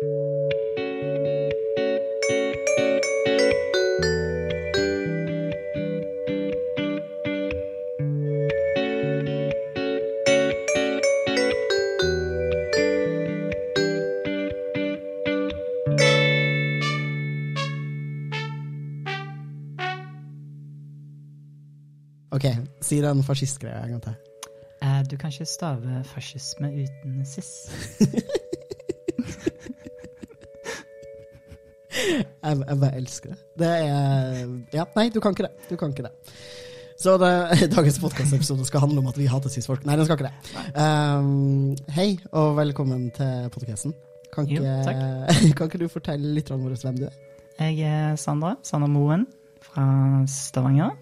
OK, si den fascistgreia en gang til. Eh, du kan ikke stave fascisme uten sis. Jeg, jeg bare elsker det. Det er Ja, nei, du kan ikke det. Du kan ikke det. Så det, dagens podkastepisode skal handle om at vi hater cis-folk. Nei, den skal ikke det. Um, hei, og velkommen til podkasten. Kan, Jo, ikke- kan ikke du fortelle litt om hvem du er? Jeg er Sandra, Sandra Moen fra Stavanger.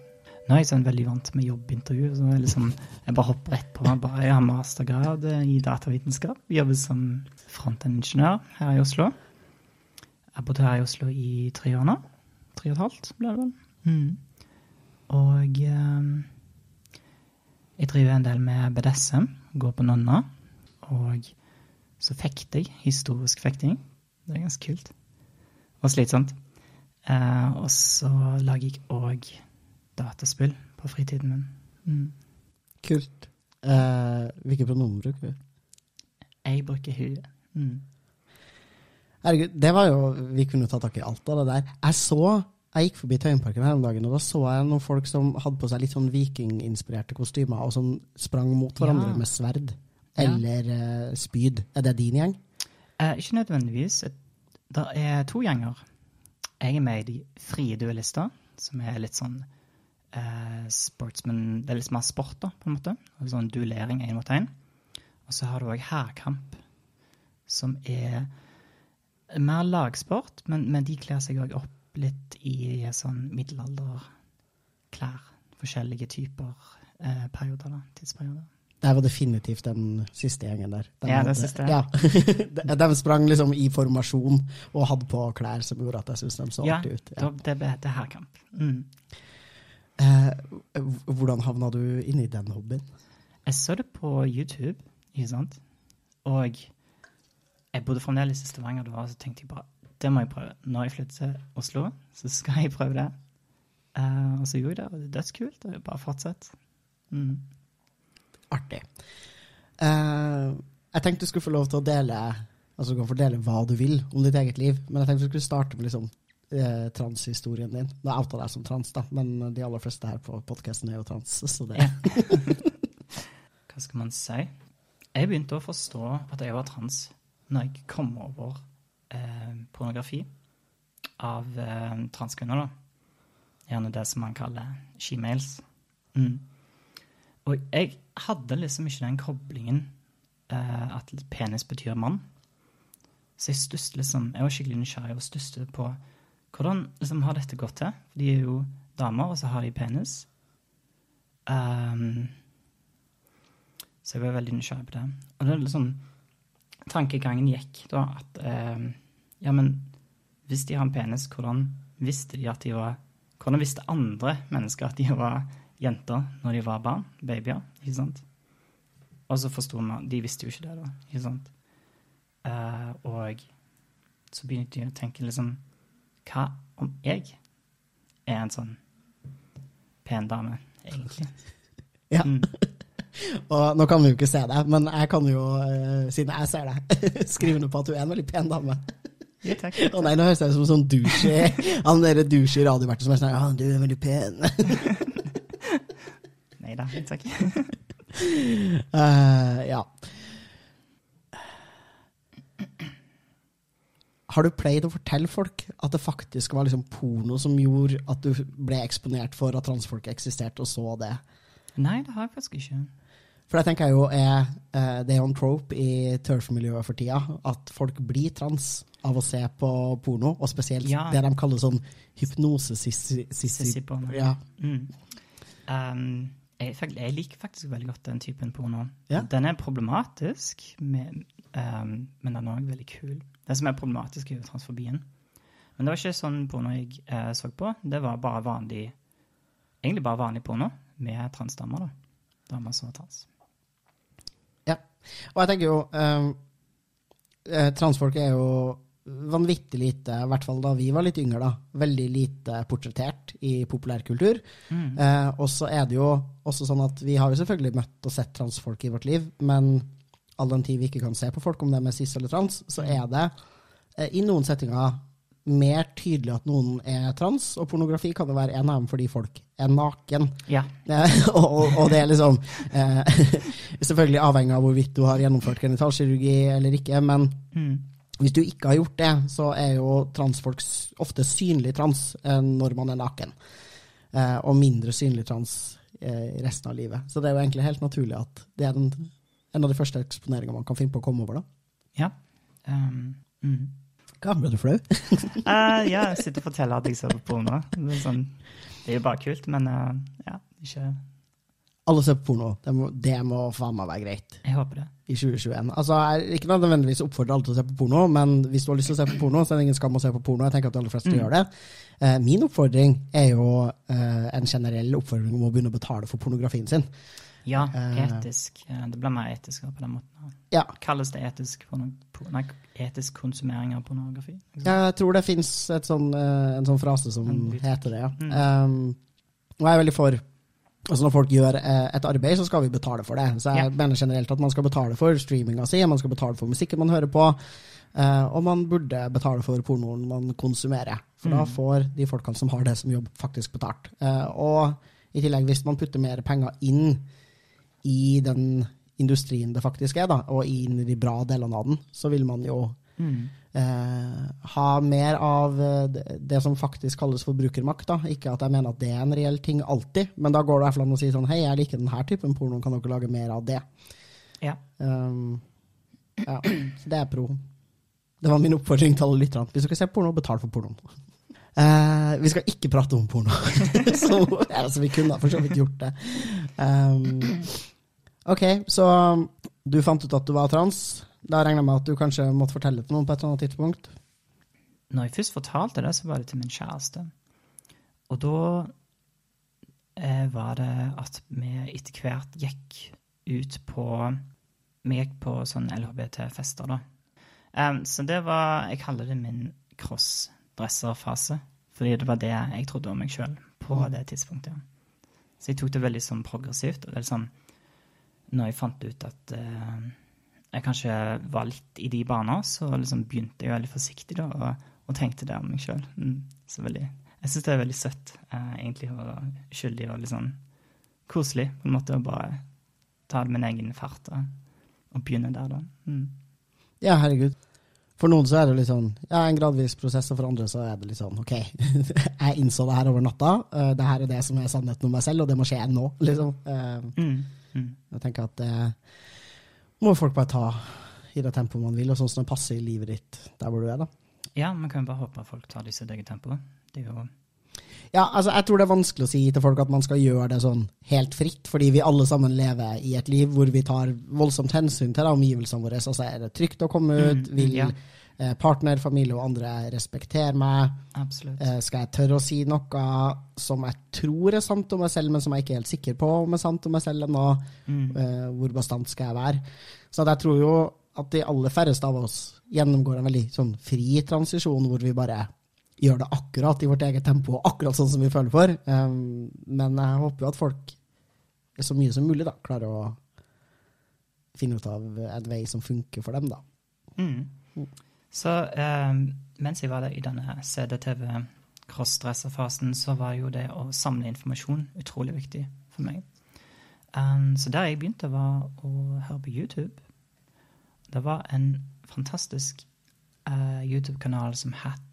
Nå er jeg sånn veldig vant med jobbintervju, så jeg, liksom, jeg bare hopper rett på. Bare, jeg har mastergrad i datavitenskap, jobber som frontend-ingeniør her i Oslo. Jeg bodde her i Oslo i tre år nå. Tre og et halvt, ble det vel. Mm. Og eh, jeg driver en del med BDSM, går på Nonna. Og så fekter jeg, historisk fekting. Det er ganske kult. Og slitsomt. Eh, og så lager jeg òg dataspill på fritiden min. Mm. Kult. Eh, hvilke pronomen bruker du? Jeg bruker hun. Mm. Herregud, det var jo Vi kunne ta tak i alt av det der. Jeg så jeg gikk forbi Tøyenparken her om dagen, og da så jeg noen folk som hadde på seg litt sånn vikinginspirerte kostymer, og som sprang mot hverandre Ja. med sverd Ja. eller eh, spyd. Er det din gjeng? Eh, ikke nødvendigvis. Det er to gjenger. Jeg er med i De frie duellister, som er litt sånn eh, sportsman Det er litt mer sport, da, på en måte. Sånn duellering én mot én. Og så har du òg hærkamp, som er mer lagsport, men, men de kler seg òg opp litt i sånn middelalderklær. Forskjellige typer eh, perioder, da. Tidsperioder. Det var definitivt den siste gjengen der. Den Ja, den siste. Ja. de, de sprang liksom i formasjon og hadde på klær som gjorde at jeg syntes de så Ja, artig ut. Ja, det, det her kamp. Mm. Eh, hvordan havna du inn i den hobbyen? Jeg så det på YouTube, ikke sant? Og jeg bodde fremdeles i Stavanger da, og så tenkte jeg bare det må jeg prøve. Når jeg flytter til Oslo, så skal jeg prøve det. Uh, og så gjorde jeg det, og det er dødskult. Og bare fortsett. Mm. Artig. Uh, jeg tenkte du skulle få lov til å dele Altså du kan fordele hva du vil om ditt eget liv, men jeg tenkte du skulle starte med liksom eh, transhistorien din. Nå outa jeg deg som trans, da, men de aller fleste her på podkasten er jo trans. Så det Ja. Hva skal man si? Jeg begynte å forstå at jeg var trans når jeg kom over eh, pornografi av eh, transkvinner, da. Gjerne det som man kaller shemales. Mm. Og jeg hadde liksom ikke den koblingen eh, at penis betyr mann. Så jeg stusset liksom Jeg var skikkelig nysgjerrig og stusset på hvordan liksom har dette gått til. For de er jo damer, og så har de penis. Um, så jeg var veldig nysgjerrig på det. Og det er liksom Tankegangen gikk da at eh, Ja, men hvis de har en penis, hvordan visste de at de var Hvordan visste andre mennesker at de var jenter når de var barn? Babyer, ikke sant? Og så forsto man De visste jo ikke det, da. Ikke sant? Eh, og så begynte jeg å tenke liksom Hva om jeg er en sånn pen dame, egentlig? Ja. Mm. Og nå kan vi jo ikke se deg, men jeg kan jo, eh, siden jeg ser deg, skrive under på at du er en veldig pen dame. Ja, takk. Å nei, nå høres jeg ut som sånn douche Han der douche radioverten som er sånn Ja, du er veldig pen. Nei da, takk. uh, ja. Har du pleid å fortelle folk at det faktisk var liksom porno som gjorde at du ble eksponert for at transfolk eksisterte, og så det? Nei, det har jeg faktisk ikke. For det tenker jeg jo er eh, Det er jo en trope i turf-miljøet for tida, at folk blir trans av å se på porno, og spesielt Ja. det de kaller sånn hypnose-sissi... Sissy-porno. Ja. Mm. Um, jeg, jeg liker faktisk veldig godt den typen porno. Ja. Den er problematisk, med, um, men den er òg veldig kul. Det som er problematisk, er jo transfobien. Men det var ikke sånn porno jeg eh, så på. Det var bare vanlig Egentlig bare vanlig porno med transdamer. da. Damer som var trans. Og jeg tenker jo eh, eh, Transfolk er jo vanvittig lite, i hvert fall da vi var litt yngre, da, veldig lite portrettert i populærkultur. Mm. Eh, og så er det jo også sånn at vi har jo selvfølgelig møtt og sett transfolk i vårt liv, men all den tid vi ikke kan se på folk, om det er med cis eller trans, så er det eh, i noen settinger mer tydelig at noen er trans, og pornografi kan jo være en av dem fordi folk er naken. Ja. Og, og, og det er liksom eh, Selvfølgelig avhengig av hvorvidt du har gjennomført genitalkirurgi eller ikke, men Mm. hvis du ikke har gjort det, så er jo transfolk ofte synlig trans eh, når man er naken. Eh, og mindre synlig trans eh, resten av livet. Så det er jo egentlig helt naturlig at det er den, en av de første eksponeringene man kan finne på å komme over. da. Ja. Um, mm. Hva, ble du flau? uh, ja, jeg sitter og forteller at jeg ser på porno. Det er, sånn, det er jo bare kult, men uh, ja, ikke Alle ser på porno. Det må, det må faen meg være greit Jeg håper det. i 2021. Altså, Jeg ikke nødvendigvis oppfordrer alle til å se på porno, men hvis du har lyst til å se på porno, så er det ingen skam å se på porno. Jeg tenker at de aller fleste Mm. gjør det. Uh, min oppfordring er jo en generell oppfordring om å begynne å betale for pornografien sin. Ja, Eh. etisk. Det blir mer etisk på den måten. Ja, Kalles det etisk, nei, etisk konsumering av pornografi? Jeg tror det fins sånn, eh, en sånn frase som heter det, ja. Mm. Um, og jeg er veldig for Altså Når folk gjør eh, et arbeid, så skal vi betale for det. Så jeg Ja. mener generelt at man skal betale for streaminga si, man skal betale for musikken man hører på, og man burde betale for pornoen man konsumerer. For da Mm. får de folkene som har det som jobb, faktisk betalt. Og i tillegg, hvis man putter mer penger inn i den industrien det faktisk er, da, og inn i de bra delene av den, så vil man jo Mm. eh, ha mer av eh, det, som faktisk kalles forbrukermakt. Da. Ikke at jeg mener at det er en reell ting alltid, men da går det i hvert fall an å si sånn Hei, jeg liker denne typen porno, kan dere lage mer av det? Ja. Um, ja, så det er pro. Det var min oppfordring til alle lytterne. Hvis dere ser porno, betal for pornoen. Eh, vi skal ikke prate om porno. så, altså, vi kunne for så vidt gjort det. Um, ok, så du fant ut at du var trans. Da regner jeg med at du kanskje måtte fortelle det til noen på et eller annet tidspunkt. Når jeg først fortalte det, så var det til min kjæreste. Og da eh, var det at vi etter hvert gikk ut på Vi gikk på sånn LHBT-fester, da. Um, så det var Jeg kaller det min crossdresser-fase. Fordi det var det jeg trodde om meg sjøl på Mm. det tidspunktet. Så jeg tok det veldig sånn progressivt. Og det er sånn Når jeg fant ut at uh, jeg kanskje var litt i de baner, så liksom begynte jeg veldig forsiktig da, og, og tenkte det om meg sjøl. Mm, så veldig Jeg syns det er veldig søtt, uh, egentlig, og uskyldig og litt sånn koselig, på en måte, å bare ta det med en egen fart og, og begynne der, da. Mm. Ja, herregud. For noen så er det litt sånn ja, en gradvis prosess, og for andre så er det litt sånn OK, jeg innså det her over natta. uh, det her er det som er sannheten om meg selv, og det må skje nå, liksom. Uh, Mm. Mm. Jeg tenker at det må folk bare ta i det tempoet man vil, og sånn som det passer i livet ditt der hvor du er, da. Ja, man kan bare håpe at folk tar det i sitt eget tempo. Det er jo Ja, altså, jeg tror det er vanskelig å si til folk at man skal gjøre det sånn helt fritt, fordi vi alle sammen lever i et liv hvor vi tar voldsomt hensyn til omgivelsene våre. Altså, er det trygt å komme ut? Mm, Vil ja. eh, partner, familie og andre respektere meg? Eh, skal jeg tørre å si noe som jeg tror er sant om meg selv, men som jeg ikke er helt sikker på om er sant om meg selv ennå? Mm. Eh, hvor bastant skal jeg være? Så jeg tror jo at de aller færreste av oss gjennomgår en veldig sånn fri transisjon, hvor vi bare gjør det akkurat i vårt eget tempo, akkurat sånn som vi føler for. Um, men jeg håper jo at folk så mye som mulig da, klarer å finne ut av en vei som funker for dem, da. Mm. Så eh, mens jeg var der i denne CDTV crossdresser-fasen, så var jo det å samle informasjon utrolig viktig for meg. Um, så der jeg begynte, var å høre på YouTube. Det var en fantastisk uh, YouTube-kanal som het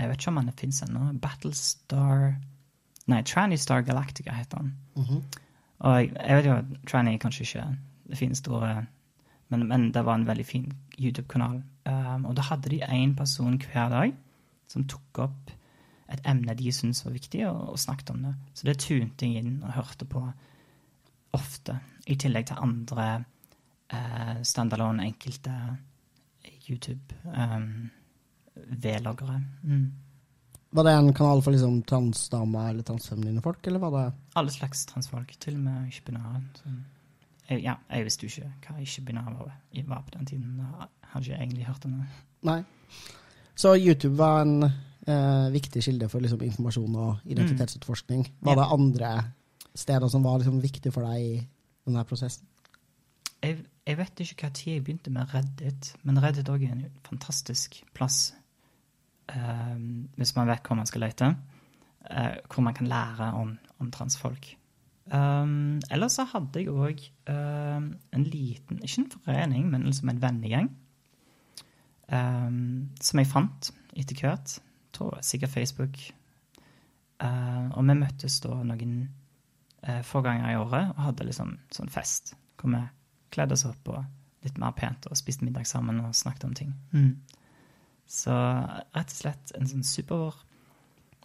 Jeg vet ikke om han fins ennå. Battlestar Nei, Tranny-Star Galactica heter den. Og jeg, jeg vet jo Tranny kanskje ikke det fineste ordet, men, men det var en veldig fin YouTube-kanal. Um, og da hadde de én person hver dag som tok opp et emne de syntes var viktig, og, og snakket om det. Så det tunte jeg inn og hørte på ofte, i tillegg til andre uh, standalone, enkelte YouTube-vloggere. mm. Var det en kanal for liksom transdamer eller transfeminine folk, eller var det Alle slags transfolk, til og med ikke-binære. Ja, jeg visste jo ikke hva ikke-binære var, var på den tiden. Jeg hadde ikke egentlig hørt om det. Nei. Så YouTube var en eh, viktig kilde for liksom, informasjon og identitetsutforskning. Var Ja. det andre steder som var liksom, viktige for deg i denne prosessen? Jeg, jeg vet ikke hva tid jeg begynte med Reddit, men Reddit òg er en fantastisk plass eh, hvis man vet hvor man skal lete, eh, hvor man kan lære om, om transfolk. Um, ellers så hadde jeg òg en liten, ikke en forening, men liksom en vennegjeng, um, som jeg fant etter hvert. Sikkert Facebook. Uh, og vi møttes da noen uh, få ganger i året og hadde liksom sånn fest hvor vi kledde oss opp og litt mer pent og spiste middag sammen og snakket om ting. Så rett og slett en sånn super,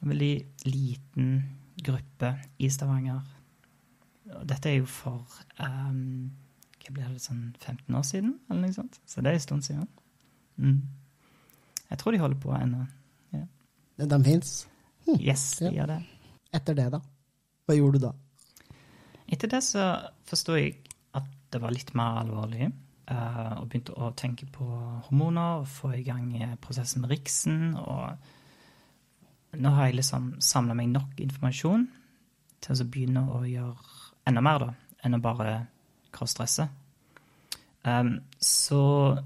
veldig liten gruppe i Stavanger. Og dette er jo for um, hva blir det, sånn 15 år siden, eller noe sånt. Så det er en stund siden. Mm. Jeg tror de holder på ennå. De fins. Yes, de Ja. gjør det. Etter det, da? Hva gjorde du da? Etter det så forsto jeg at det var litt mer alvorlig, eh, og begynte å tenke på hormoner og få i gang eh, prosessen med riksen. Og nå har jeg liksom samla meg nok informasjon til å begynne å gjøre enda mer, da, enn å bare crossdresse. Um, så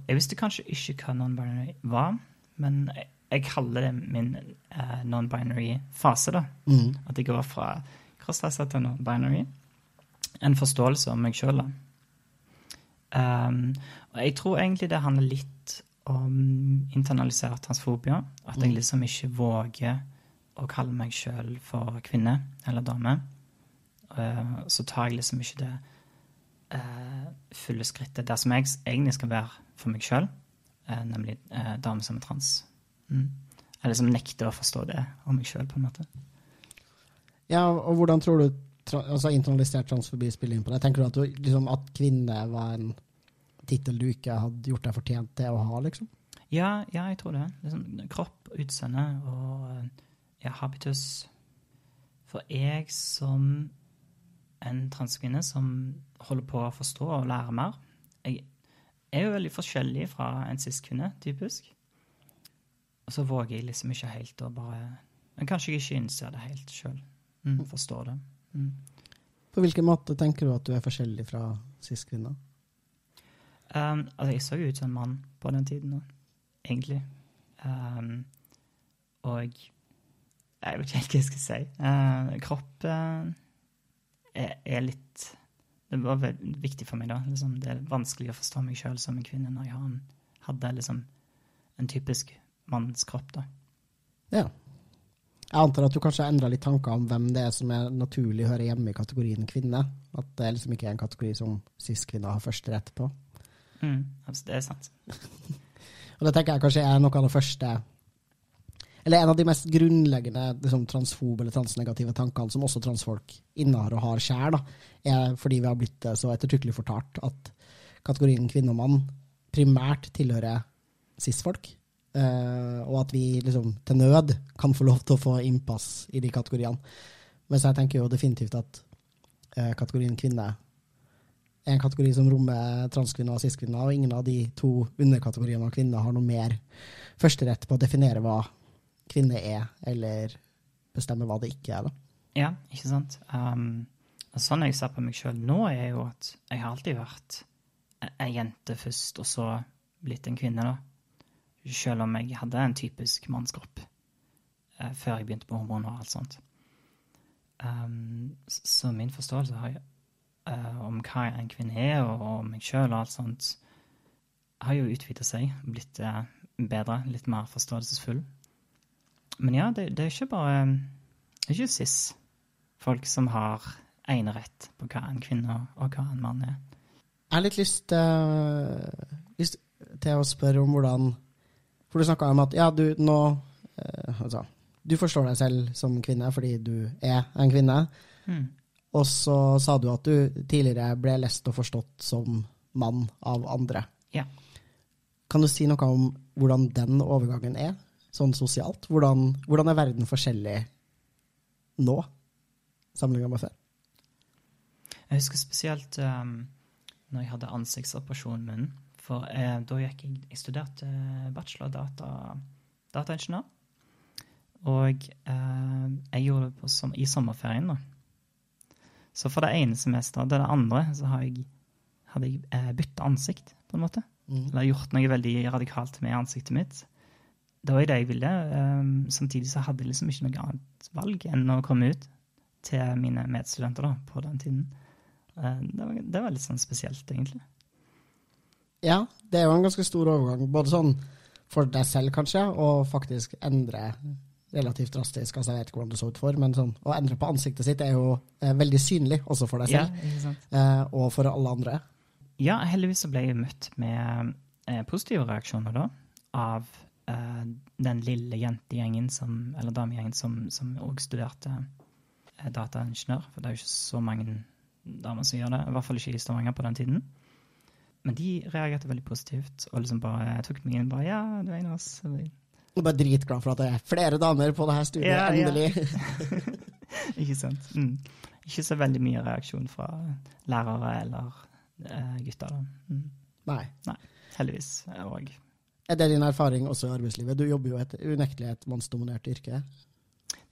jeg visste kanskje ikke hva non-binary var, men jeg, jeg kaller det min uh, non-binary fase, da. Mm. At jeg går fra crossdresser til non-binary. En forståelse om meg sjøl, da. Um, og jeg tror egentlig det handler litt om internalisert transfobia. At jeg Mm. liksom ikke våger å kalle meg sjøl for kvinne eller dame. Uh, så tar jeg liksom ikke det uh, fulle skrittet der som jeg egentlig skal være for meg sjøl, uh, nemlig uh, dame som er trans. Mm. Jeg liksom nekter å forstå det om meg sjøl, på en måte. Ja, og hvordan tror du tra altså, internalisert transfobi spiller inn på det? Tenker du at, du, liksom, at kvinne var en tittel du ikke hadde gjort deg fortjent til å ha, liksom? Ja, ja, jeg tror det. Liksom, kropp, utseende og ja, habitus. For jeg som en transkvinne som holder på å forstå og lære mer Jeg er jo veldig forskjellig fra en cis-kvinne, typisk. Og så våger jeg liksom ikke helt å bare Men kanskje jeg ikke innser det helt sjøl. Mm, forstår det. Mm. På hvilken måte tenker du at du er forskjellig fra cis-kvinner? Um, altså, jeg så jo ut som en mann på den tiden, egentlig. Um, og jeg vet ikke helt hva jeg skal si. Uh, kropp uh, er, er litt Det var veldig viktig for meg, da. Liksom, det er vanskelig å forstå meg sjøl som en kvinne når jeg hadde liksom en typisk mannskropp, da. Ja. Jeg antar at du kanskje har endra litt tanker om hvem det er som er naturlig hører hjemme i kategorien kvinne. At det liksom ikke er en kategori som cis-kvinner har første rett på. Mm, altså, det er sant. Og det tenker jeg kanskje er noe av det første Eller en av de mest grunnleggende liksom, transfobe eller transnegative tankene som også transfolk innehar og har sjæl, er fordi vi har blitt så ettertrykkelig fortalt at kategorien kvinne og mann primært tilhører cis-folk. Eh, og at vi liksom til nød kan få lov til å få innpass i de kategoriene. Men så jeg tenker jo definitivt at uh, kategorien kvinne er en kategori som rommer transkvinner og cis-kvinner, og ingen av de to underkategoriene av kvinner har noe mer førsterett på å definere hva kvinne er, eller bestemme hva det ikke er. da. Ja, ikke sant? Um, sånn jeg ser på meg sjøl nå, er jo at jeg har alltid vært ei jente først, og så blitt en kvinne, da. Selv om jeg hadde en typisk mannskropp eh, før jeg begynte på hormoner og alt sånt. Um, så min forståelse har, eh, om hva en kvinne er, og, og meg sjøl og alt sånt, har jo utvida seg, blitt uh, bedre, litt mer forståelsesfull. Men ja, det, det er ikke bare det er ikke cis-folk som har enerett på hva en kvinne og hva en mann er. Jeg har litt lyst, uh, lyst til å spørre om hvordan For du snakka om at ja, du nå eh, altså, Du forstår deg selv som kvinne fordi du er en kvinne. Mm. Og så sa du at du tidligere ble lest og forstått som mann av andre. Ja. Kan du si noe om hvordan den overgangen er, sånn sosialt? Hvordan, hvordan er verden forskjellig nå, sammenlignet med før? Jeg husker spesielt um, når jeg hadde ansiktsoperasjonen min. For eh, da gikk jeg Jeg studerte bachelor data, dataingeniør. Og eh, jeg gjorde det på, som, i sommerferien, da. Så for det ene semesteret, det, det andre, så har jeg, hadde jeg eh, bytta ansikt, på en måte. Mm. Eller gjort noe veldig radikalt med ansiktet mitt. Det var jo det jeg ville. Um, samtidig så hadde jeg liksom ikke noe annet valg enn å komme ut til mine medstudenter da, på den tiden. Uh, det, var, det var litt sånn spesielt, egentlig. Ja, det er jo en ganske stor overgang. Både sånn for deg selv, kanskje, og faktisk endre relativt drastisk. Altså, jeg vet ikke hvordan det så ut for, men sånn, å endre på ansiktet sitt er jo eh, veldig synlig, også for deg selv, ja, eh, og for alle andre. Ja, heldigvis så ble jeg møtt med eh, positive reaksjoner da, av eh, den lille jentegjengen, som, eller damegjengen, som, òg studerte eh, dataingeniør. For det er jo ikke så mange damer som gjør det, i hvert fall ikke i Stavanger på den tiden. Men de reagerte veldig positivt, og liksom bare tok meg inn bare, ja, du er en av oss. Du er bare dritglad for at det er flere damer på det her studiet, Ja, ja. endelig. Ikke sant? Mm. Ikke så veldig mye reaksjon fra lærere eller uh, gutter da. Mm. Nei. Heldigvis. Og Er det din erfaring også i arbeidslivet? Du jobber jo et unektelig et mannsdominert yrke.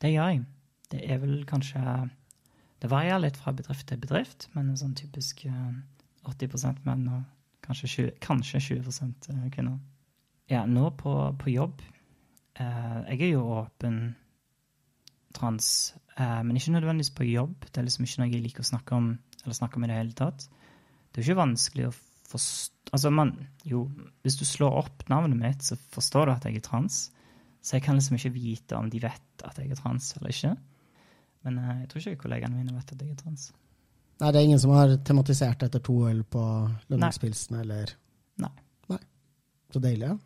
Det gjør jeg. Det er vel kanskje Det varierer litt fra bedrift til bedrift, men sånn typisk eh, 80 menn og kanskje 20, kanskje 20% kvinner. Ja, nå på, på jobb eh, Jeg er jo åpen trans, eh, men ikke nødvendigvis på jobb. Det er liksom ikke noe jeg liker å snakke om eller snakke om i det hele tatt. Det er jo ikke vanskelig å forstå Altså, man Jo, hvis du slår opp navnet mitt, så forstår du at jeg er trans. Så jeg kan liksom ikke vite om de vet at jeg er trans eller ikke. Men eh, jeg tror ikke kollegaene mine vet at jeg er trans. Nei, det er ingen som har tematisert etter to øl på lønningspilsen, eller Nei. Nei. Så deilig, ja.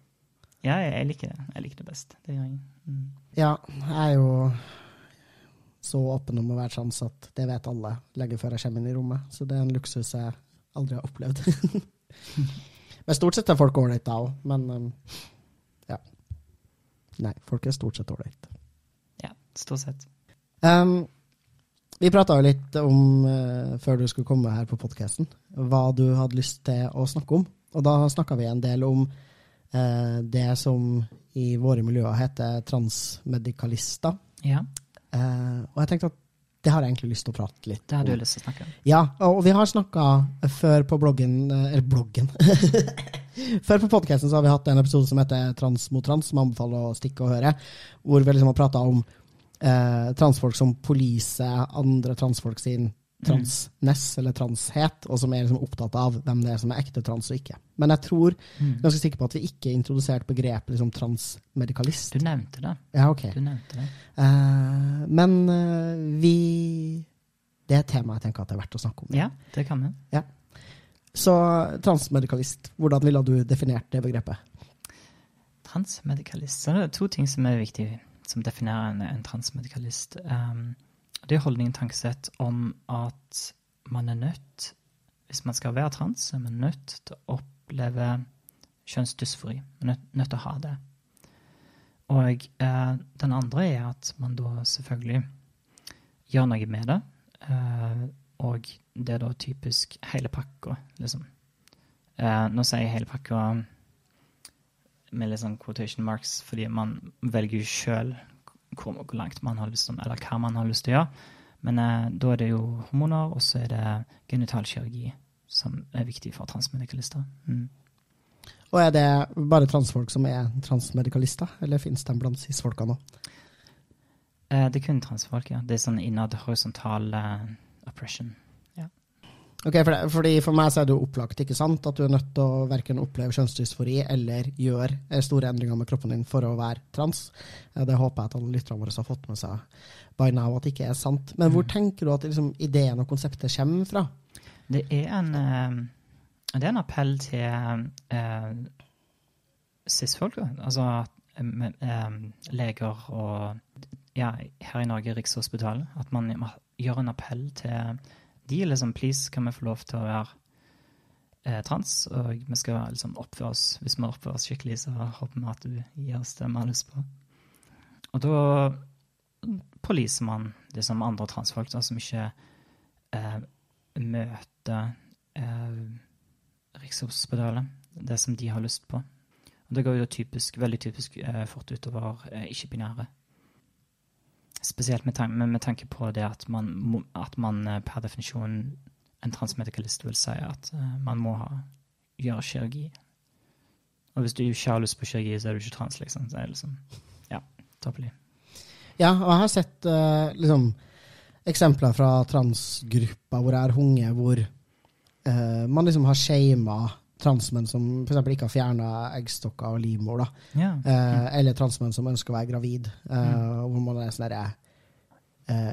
Ja, jeg, liker det. Jeg liker det best. Det gjør jeg. Mm. Ja, jeg er jo så åpen om å være trans at det vet alle lenge før jeg kommer inn i rommet. Så det er en luksus jeg aldri har opplevd. men stort sett er folk ålreite da òg, men um, ja. Nei, folk er stort sett ålreite. Ja, stort sett. Um, vi prata jo litt om, uh, før du skulle komme her på podkasten, hva du hadde lyst til å snakke om. Og da snakka vi en del om uh, det som i våre miljøer heter transmedikalister. Ja, Uh, og jeg tenkte at det har jeg egentlig lyst til å prate litt om. det om. du lyst til å snakke om. Ja, og vi har snakka før på bloggen Eller bloggen. før på podkasten har vi hatt en episode som heter Trans mot trans, som jeg anbefaler å stikke og høre. Hvor vi liksom har prata om eh, transfolk som poliser andre transfolk sin transness, eller transhet, og som er liksom opptatt av hvem det er som er ekte trans og ikke. Men jeg tror, Mm. ganske sikker på at vi ikke introduserte begrepet liksom, transmedikalist. Du nevnte det. Ja, ok. Du nevnte det. Uh, men uh, vi Det er et tema jeg tenker at det er verdt å snakke om. Ja, det kan vi. Så transmedikalist, hvordan ville du definert det begrepet? Transmedikalist. Så det er to ting som er viktige, som definerer en, en transmedikalist. Um, det er holdningen tankesett om at man er nødt, hvis man skal være trans, er man nødt til å oppleve kjønnsdysfori. Man er nødt til å ha det. Og uh, den andre er at man da selvfølgelig gjør noe med det. Uh, og det er da typisk hele pakka, liksom. Uh, nå sier jeg hele pakka med litt sånn quotation marks, fordi man velger jo sjøl hvor, hvor langt man har lyst til, eller hva man har lyst til å gjøre. Men eh, da er det jo hormoner, og så er det genitalkirurgi som er viktig for transmedikalister. Mm. Og er det bare transfolk som er transmedikalister, eller finnes de blant cis-folka nå? Eh, det er kun transfolk, ja. Det er sånn innad horisontal eh, oppression. Ok, for, det, fordi for meg så er det jo opplagt, ikke sant? At du er nødt til å verken oppleve kjønnsdysfori eller gjøre eh, store endringer med kroppen din for å være trans. Det håper jeg at alle lytterne våre har fått med seg by now at det ikke er sant. Men hvor tenker du at liksom, ideen og konseptet kommer fra? Det er en, eh, det er en appell til eh, cis-folk, altså eh, eh, leger og ja, her i Norge Rikshospitalet. At man gjør en appell til de liksom Please, kan vi få lov til å være eh, trans? Og vi skal liksom oppføre oss Hvis vi oppfører oss skikkelig, så håper vi at du gir oss det vi har lyst på. Og da poliser man liksom andre transfolk da, som ikke eh, møter eh, Rikshospitalet. Det som de har lyst på. Og det går jo typisk, veldig typisk eh, fort utover eh, ikke-binære. Spesielt med, tanke, med, tanke på det at man, at man eh, per definisjon en transmedikalist vil si at eh, man må ha, gjøre kirurgi. Og hvis du ikke har lyst på kirurgi, så er du ikke trans, liksom. Så er det liksom, ja, toppelig. Ja, og jeg har sett uh, liksom, eksempler fra transgrupper hvor jeg har hunget, hvor uh, man liksom har shama transmenn som f.eks. ikke har fjerna eggstokker og livmor. Ja. eh, eller transmenn som ønsker å være gravid. Uh, hvor man er sånn derre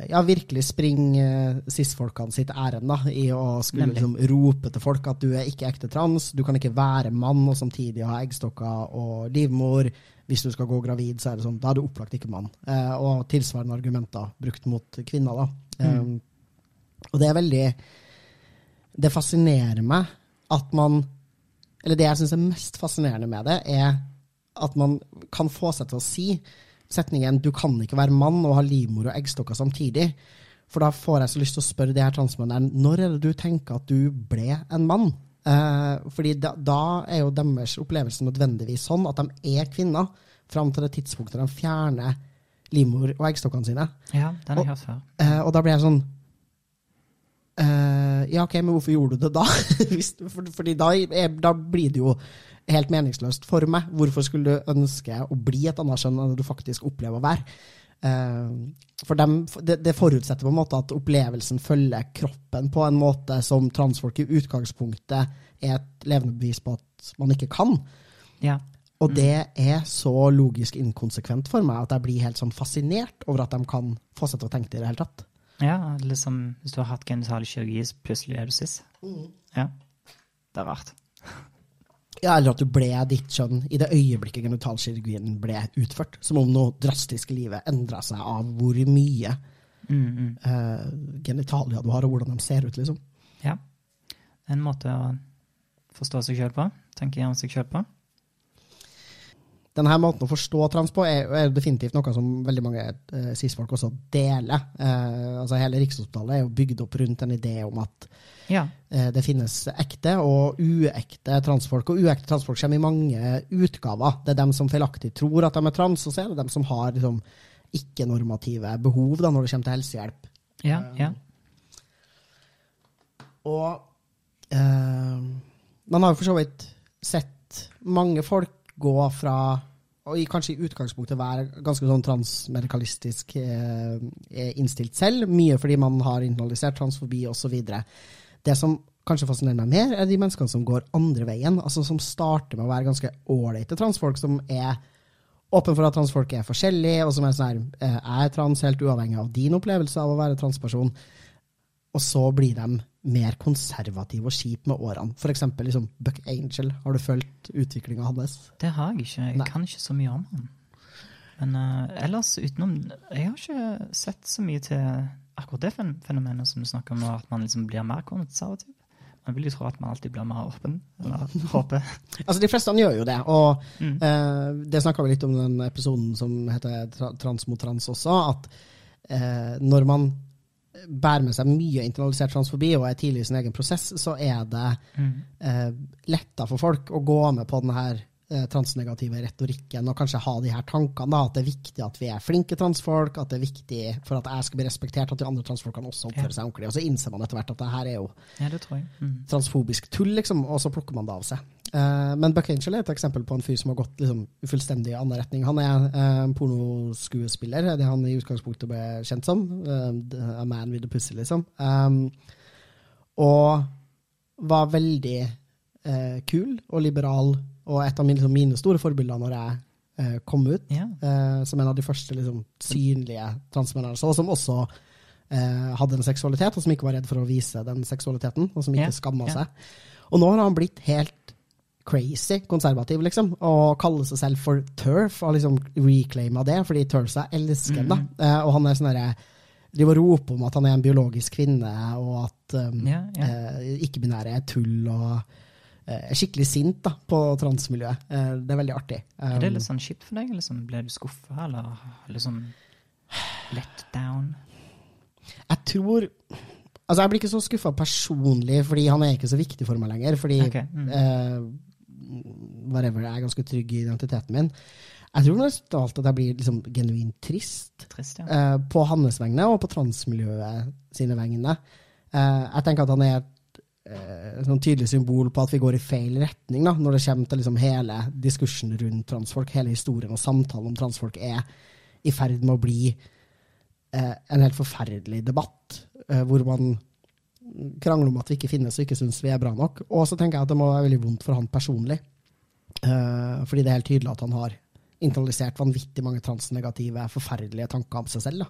ja, virkelig springer cis-folkene sitt ærend da, i å skulle liksom, rope til folk at du er ikke ekte trans, du kan ikke være mann og samtidig ha eggstokker og livmor hvis du skal gå gravid, så er det sånn, da er du opplagt ikke mann. Eh, og tilsvarende argumenter brukt mot kvinner. da. Mm. Og det er veldig Det fascinerer meg at man Eller det jeg syns er mest fascinerende med det, er at man kan få seg til å si setningen 'du kan ikke være mann og ha livmor og eggstokker samtidig'. For da får jeg så lyst til å spørre de her transmennene når er det du tenker at du ble en mann? Eh, fordi da, da, er jo deres opplevelse nødvendigvis sånn at de er kvinner fram til det tidspunktet de fjerner livmor og eggstokkene sine. Ja, den er før. Eh, og da blir jeg sånn eh, Ja, OK, men hvorfor gjorde du det da? For, fordi da, da, blir det jo helt meningsløst for meg. Hvorfor skulle du ønske å bli et annet kjønn enn du faktisk opplever å være? Eh, for dem, det, det, forutsetter på en måte at opplevelsen følger kroppen på en måte som transfolk i utgangspunktet er et levende bevis på at man ikke kan. Ja. Og det er så logisk inkonsekvent for meg at jeg blir helt sånn fascinert over at de kan få seg til å tenke det i det hele tatt. Ja, liksom hvis du har hatt genitalkirurgi, så plutselig er du cis. Mm. Ja. Det er rart. Ja, eller at du ble ditt kjønn i det øyeblikket genitalkirurgien ble utført. Som om noe drastisk i livet endra seg av hvor mye mm, mm. Uh, genitalia du har, og hvordan de ser ut, liksom. Ja. En måte å forstå seg sjøl på. Tenke gjennom seg sjøl på denne måten å forstå trans på er, er definitivt noe som veldig mange eh, cis-folk også deler. Eh, altså Hele Rikshospitalet er jo bygd opp rundt en idé om at ja. eh, det finnes ekte og uekte transfolk. Og uekte transfolk kommer i mange utgaver. Det er dem som feilaktig tror at de er trans, og så er det dem som har liksom, ikke-normative behov da, når det kommer til helsehjelp. Ja, ja. Og man har jo for så vidt sett mange folk gå fra og kanskje i utgangspunktet være ganske sånn transmedikalistisk eh, innstilt selv. Mye fordi man har internalisert transfobi osv. Det som kanskje fascinerer meg mer, er de menneskene som går andre veien. altså Som starter med å være ganske ålreite transfolk, som er åpen for at transfolk er forskjellige, og som er sånn her eh, Jeg er trans helt uavhengig av din opplevelse av å være transperson. Og så blir de mer konservative og kjipe med årene. F.eks. Liksom Buck Angel. Har du fulgt utviklinga hans? Det har jeg ikke. Jeg Nei. kan ikke så mye om han. Men uh, ellers utenom Jeg har ikke sett så mye til akkurat det fenomenet som du snakker om at man liksom blir mer konservativ. Man vil jo tro at man alltid blir mer åpen. Eller håper. altså, de fleste gjør jo det. Og mm. uh, det snakka vi litt om den episoden som heter Trans mot trans også, at uh, når man bærer med seg mye internalisert transfobi og er tidlig i sin egen prosess, så er det mm. eh, letta for folk å gå med på denne her eh, transnegative retorikken og kanskje ha de her tankene. Da, at det er viktig at vi er flinke transfolk, at det er viktig for at jeg skal bli respektert, at de andre transfolkene også oppfører seg ordentlig. Og så innser man etter hvert at det her er jo ja, mm. transfobisk tull, liksom, og så plukker man det av seg. Uh, men Buck Angel er et eksempel på en fyr som har gått liksom, fullstendig i annen retning. Han er uh, pornoskuespiller, det han i utgangspunktet ble kjent som. Uh, a man with a pussy, liksom. Um, og var veldig kul og liberal, og et av mine, liksom, mine store forbilder når jeg kom ut. Yeah. som en av de første liksom, synlige transmennene så, som også hadde en seksualitet, og som ikke var redd for å vise den seksualiteten, og som ikke yeah. skamma yeah. seg. Og nå har han blitt helt crazy konservativ, liksom, og kaller seg selv for Turf, og liksom reclaima det, fordi Turfsa elsker mm. da. Uh, og han er sånn derre driver og roper om at han er en biologisk kvinne, og at um, yeah, yeah. eh, ikke-binære er tull, og uh, er skikkelig sint da, på transmiljøet. det er veldig artig. Um, er det litt sånn kjipt for deg? Liksom, ble du skuffa, eller liksom let down? Jeg tror Altså, jeg blir ikke så skuffa personlig, fordi han er ikke så viktig for meg lenger. Fordi okay. mm. Whatever, jeg er ganske trygg i identiteten min. Jeg tror mest av alt at jeg blir liksom genuint trist Trist, ja. uh, på hans vegne og på transmiljøet sine vegne. Uh, jeg tenker at han er et uh, sånn tydelig symbol på at vi går i feil retning da, når det kommer til liksom hele diskursen rundt transfolk. Hele historien og samtalen om transfolk er i ferd med å bli en helt forferdelig debatt, hvor man krangler om at vi ikke finnes og ikke syns vi er bra nok. Og så tenker jeg at det må være veldig vondt for han personlig, fordi det er helt tydelig at han har internalisert vanvittig mange transnegative, forferdelige tanker om seg selv.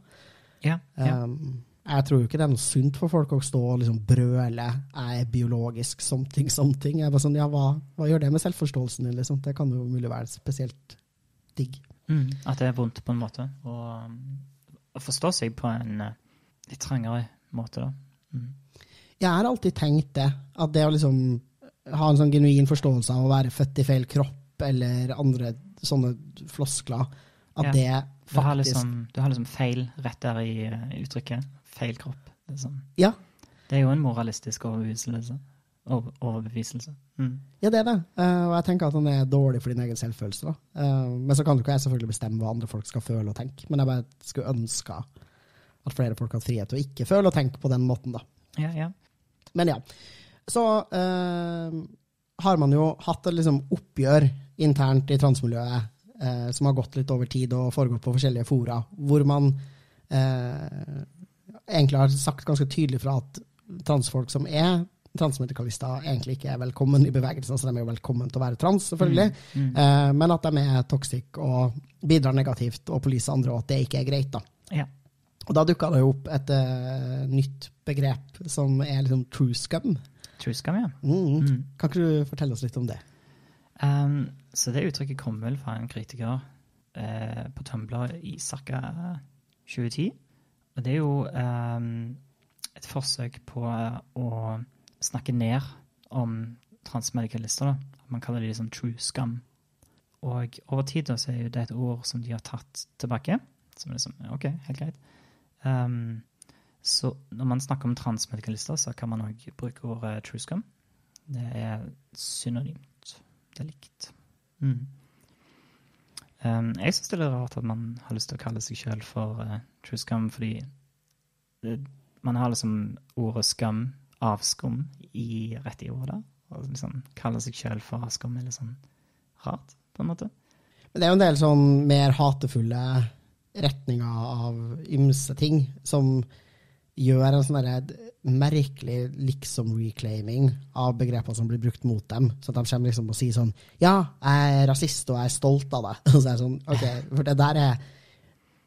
Ja, ja. Um, jeg tror jo ikke det er noe sunt for folk å stå og liksom brøle 'jeg er biologisk something, something'. Jeg bare sånn, ja, hva, hva gjør det med selvforståelsen din? Liksom? Det kan jo mulig være spesielt digg. Mm, at det er vondt på en måte. Og um, å forstå seg på en eh, litt trangere måte, da. Mm. Jeg har alltid tenkt det, at det å liksom ha en sånn genuin forståelse av å være født i feil kropp, eller andre sånne floskler, at Ja. det Du har, faktisk liksom, du har liksom feil rett der i eh, uttrykket. Feil kropp. Liksom. Ja, Det er jo en moralistisk overbeviselse. Over, overbeviselse. Mm. Ja, det er det. Eh, og jeg tenker at han er dårlig for din egen selvfølelse. Eh, men så kan jo ikke jeg selvfølgelig bestemme hva andre folk skal føle og tenke. Men jeg bare skulle ønske at flere folk hadde frihet til å ikke føle og tenke på den måten, da. Ja, ja. Men ja. Så eh, har man jo hatt et liksom, oppgjør internt i transmiljøet eh, som har gått litt over tid og foregått på forskjellige fora, hvor man eh, egentlig har sagt ganske tydelig fra at transfolk som er transmedikalister, egentlig ikke er velkommen i bevegelsen. Så de er jo velkommen til å være trans, selvfølgelig. Mm. Eh, men at de er toxic og bidrar negativt og poliser andre, og at det ikke er greit. da. Ja. Og da dukka det jo opp et uh, nytt begrep som er liksom true scum. True scum, ja. Mm. Mm. Kan ikke du fortelle oss litt om det? Um, så det uttrykket kom vel fra en kritiker uh, på Tumblr i ca. 2010. Og det er jo um, et forsøk på å snakke ned om transmedikalister. da. Man kaller det liksom true scum. Og over tid da, så er det et ord som de har tatt tilbake. Som liksom, ok, helt greit. Um, så når man snakker om transmedikalister, så kan man òg bruke ordet true scum. Det er synonymt. Det er likt. Mm. Um, jeg syns det er rart at man har lyst til å kalle seg sjøl for uh, true scum, fordi det, man har liksom ordet skam, avskum, i, rett i ordet. Og liksom kalle seg sjøl for avskum er litt sånn rart, på en måte. Men det er jo en del sånn mer hatefulle retninger av ymse ting som gjør en sånn merkelig liksom-reclaiming av begreper som blir brukt mot dem. Så de kommer liksom og sier sånn Ja, jeg er rasist, og jeg er stolt av det. Og så er det sånn, ok, For det der er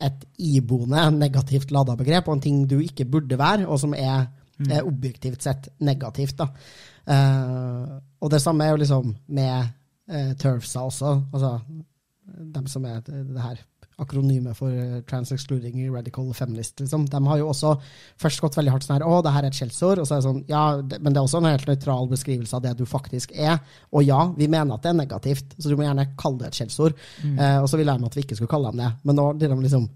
et iboende negativt lada begrep, og en ting du ikke burde være, og som er, er objektivt sett negativt. da. Uh, og det samme er jo liksom med uh, turfsa også. altså dem som er det, det her akronymet for eh, trans-excluding radical feminist, liksom. De har jo også først gått veldig hardt sånn her Å, det her er et skjellsord. Og så er det sånn Ja, det, men det er også en helt nøytral beskrivelse av det du faktisk er. Og ja, vi mener at det er negativt, så du må gjerne kalle det et skjellsord. Eh, og så ville med at vi ikke skulle kalle dem det. Men nå blir de liksom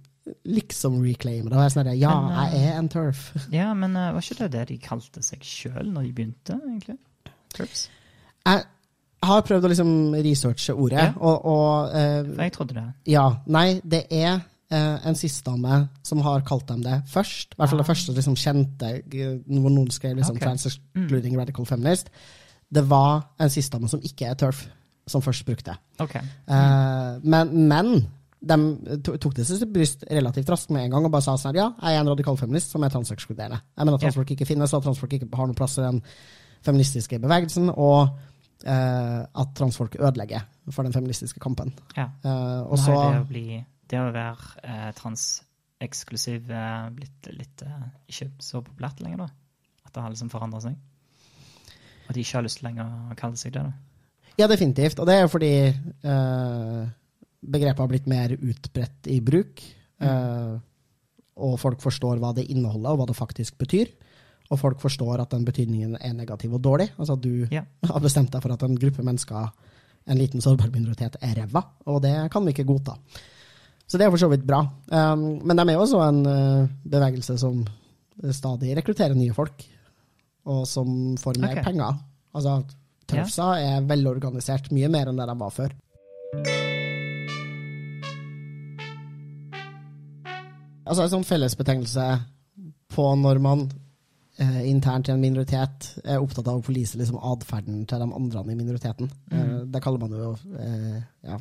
liksom reclaimer det. Og jeg sånn her, Ja, eh, jeg er en turf. Ja, men uh, var ikke det det de kalte seg sjøl når de begynte, egentlig? Turfs? Jeg har prøvd å liksom researche ordet, Ja. og, og eh, For jeg trodde det. Ja. Nei, det er eh, en sistdame som har kalt dem det først. I hvert fall det Ah. første liksom, kjente eh, hvor noen skrev liksom, okay. trans-excluding radical feminist. Det var en sistdame som ikke er turf, som først brukte det. OK. Eh, men, men de tok det til bryst relativt raskt med en gang og bare sa sånn her, ja, jeg er en radikal feminist som er transekskluderende. Jeg mener at transfolk ikke finnes, og at transfolk ikke har noen plass i den feministiske bevegelsen, og at transfolk ødelegger for den feministiske kampen. Ja. Eh, og så det å, bli, det å være eh, transeksklusiv eh, blitt litt eh, ikke så populært lenger, da. At det har liksom forandra seg. At de ikke har lyst lenger å kalle seg det. da. Ja, definitivt. Og det er jo fordi eh, begrepet har blitt mer utbredt i bruk. eh, og folk forstår hva det inneholder, og hva det faktisk betyr. Og folk forstår at den betydningen er negativ og dårlig. Altså at du Ja. har bestemt deg for at en gruppe mennesker, en liten sårbar minoritet, er ræva. Og det kan vi ikke godta. Så det er for så vidt bra. Um, men de er jo også en uh, bevegelse som stadig rekrutterer nye folk, og som får mer okay. penger. Altså, Tøfsa er velorganisert, mye mer enn det de var før. Altså En sånn fellesbetegnelse på når man eh, internt i en minoritet er opptatt av å forlise liksom, atferden til de andre i minoriteten. Eh, det kaller man jo eh, ja,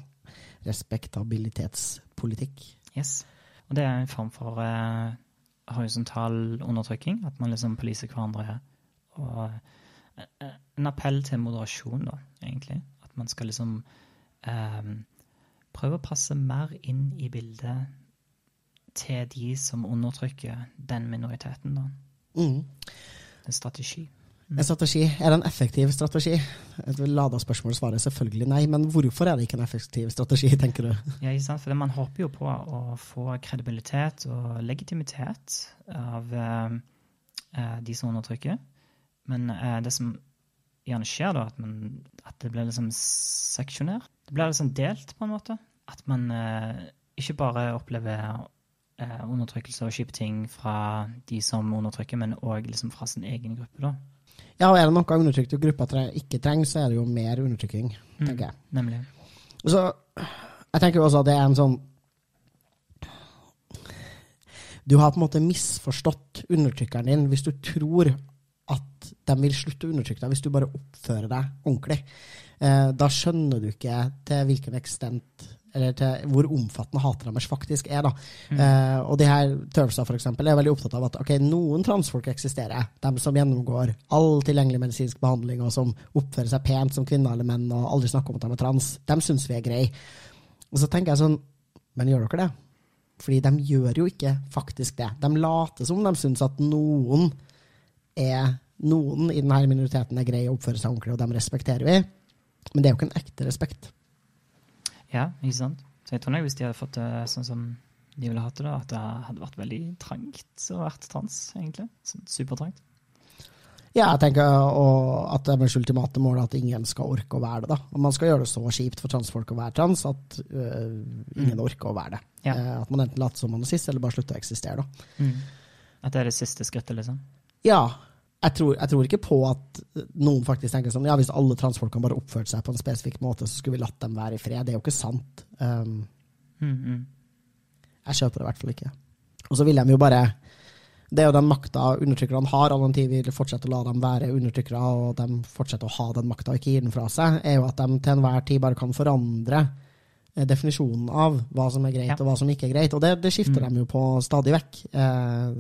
respektabilitetspolitikk. Yes. Og det er en form for eh, horisontal undertrykking, at man liksom poliser hverandre. Og eh, en appell til moderasjon, da, egentlig. At man skal liksom eh, prøve å passe mer inn i bildet til de som undertrykker den minoriteten, da. Mm. En strategi. En strategi. Er det en effektiv strategi? Et lada spørsmål svarer selvfølgelig nei, men hvorfor er det ikke en effektiv strategi, tenker du? Ja, ikke sant? For man håper jo på å få kredibilitet og legitimitet av eh, de som undertrykker. Men uh, det som gjerne skjer, da, at, man, at det blir liksom seksjonert. Det blir liksom delt, på en måte. At man uh, ikke bare opplever eh, undertrykkelse og kjipe ting fra de som undertrykker, men òg liksom fra sin egen gruppe, da. Ja, og er det noe undertrykte grupper ikke trenger, så er det jo mer undertrykking, Mm. tenker jeg. Nemlig. Så, jeg tenker jo også at det er en sånn Du har på en måte misforstått undertrykkeren din hvis du tror at de vil slutte å undertrykke deg hvis du bare oppfører deg ordentlig. Eh, da skjønner du ikke til hvilken ekstent til hvor omfattende hatet deres faktisk er. da. Eh, og de her for eksempel, er veldig opptatt av at ok, noen transfolk eksisterer. De som gjennomgår all tilgjengelig medisinsk behandling, og som oppfører seg pent som kvinner eller menn, og aldri snakker om at de er trans. De syns vi er greie. Og så tenker jeg sånn, men gjør dere det? Fordi de gjør jo ikke faktisk det. De later som de syns at noen er noen i denne minoriteten er greie og oppfører seg ordentlig, og dem respekterer vi. Men det er jo ikke en ekte respekt. Ja, ikke sant? Så jeg tror nok hvis de hadde fått det sånn som de ville hatt det, da, at det hadde vært veldig trangt å være trans, egentlig. Sånn supertrangt. Ja, jeg tenker at det er deres ultimate mål er at ingen skal orke å være det. da. Og man skal gjøre det så kjipt for transfolk å være trans at øh, ingen orker å være det. Ja. Eh, at man enten later som man er sist, eller bare slutter å eksistere. da. Mm. At det er det siste skrittet, liksom. Ja, jeg tror, jeg tror ikke på at noen faktisk tenker sånn ja, hvis alle transfolkene bare oppførte seg på en spesifikk måte, så skulle vi latt dem være i fred. Det er jo ikke sant. Um, Mm, -hmm. jeg kjøper det i hvert fall ikke. Og så vil de jo bare Det er jo den makta undertrykkerne har, all den tid vi vil fortsette å la dem være undertrykkere, og de fortsetter å ha den makta og ikke gi den fra seg, er jo at de til enhver tid bare kan forandre definisjonen av hva som er greit Ja. og hva som ikke er greit. Og det, det skifter Mm. de jo på stadig vekk. Eh,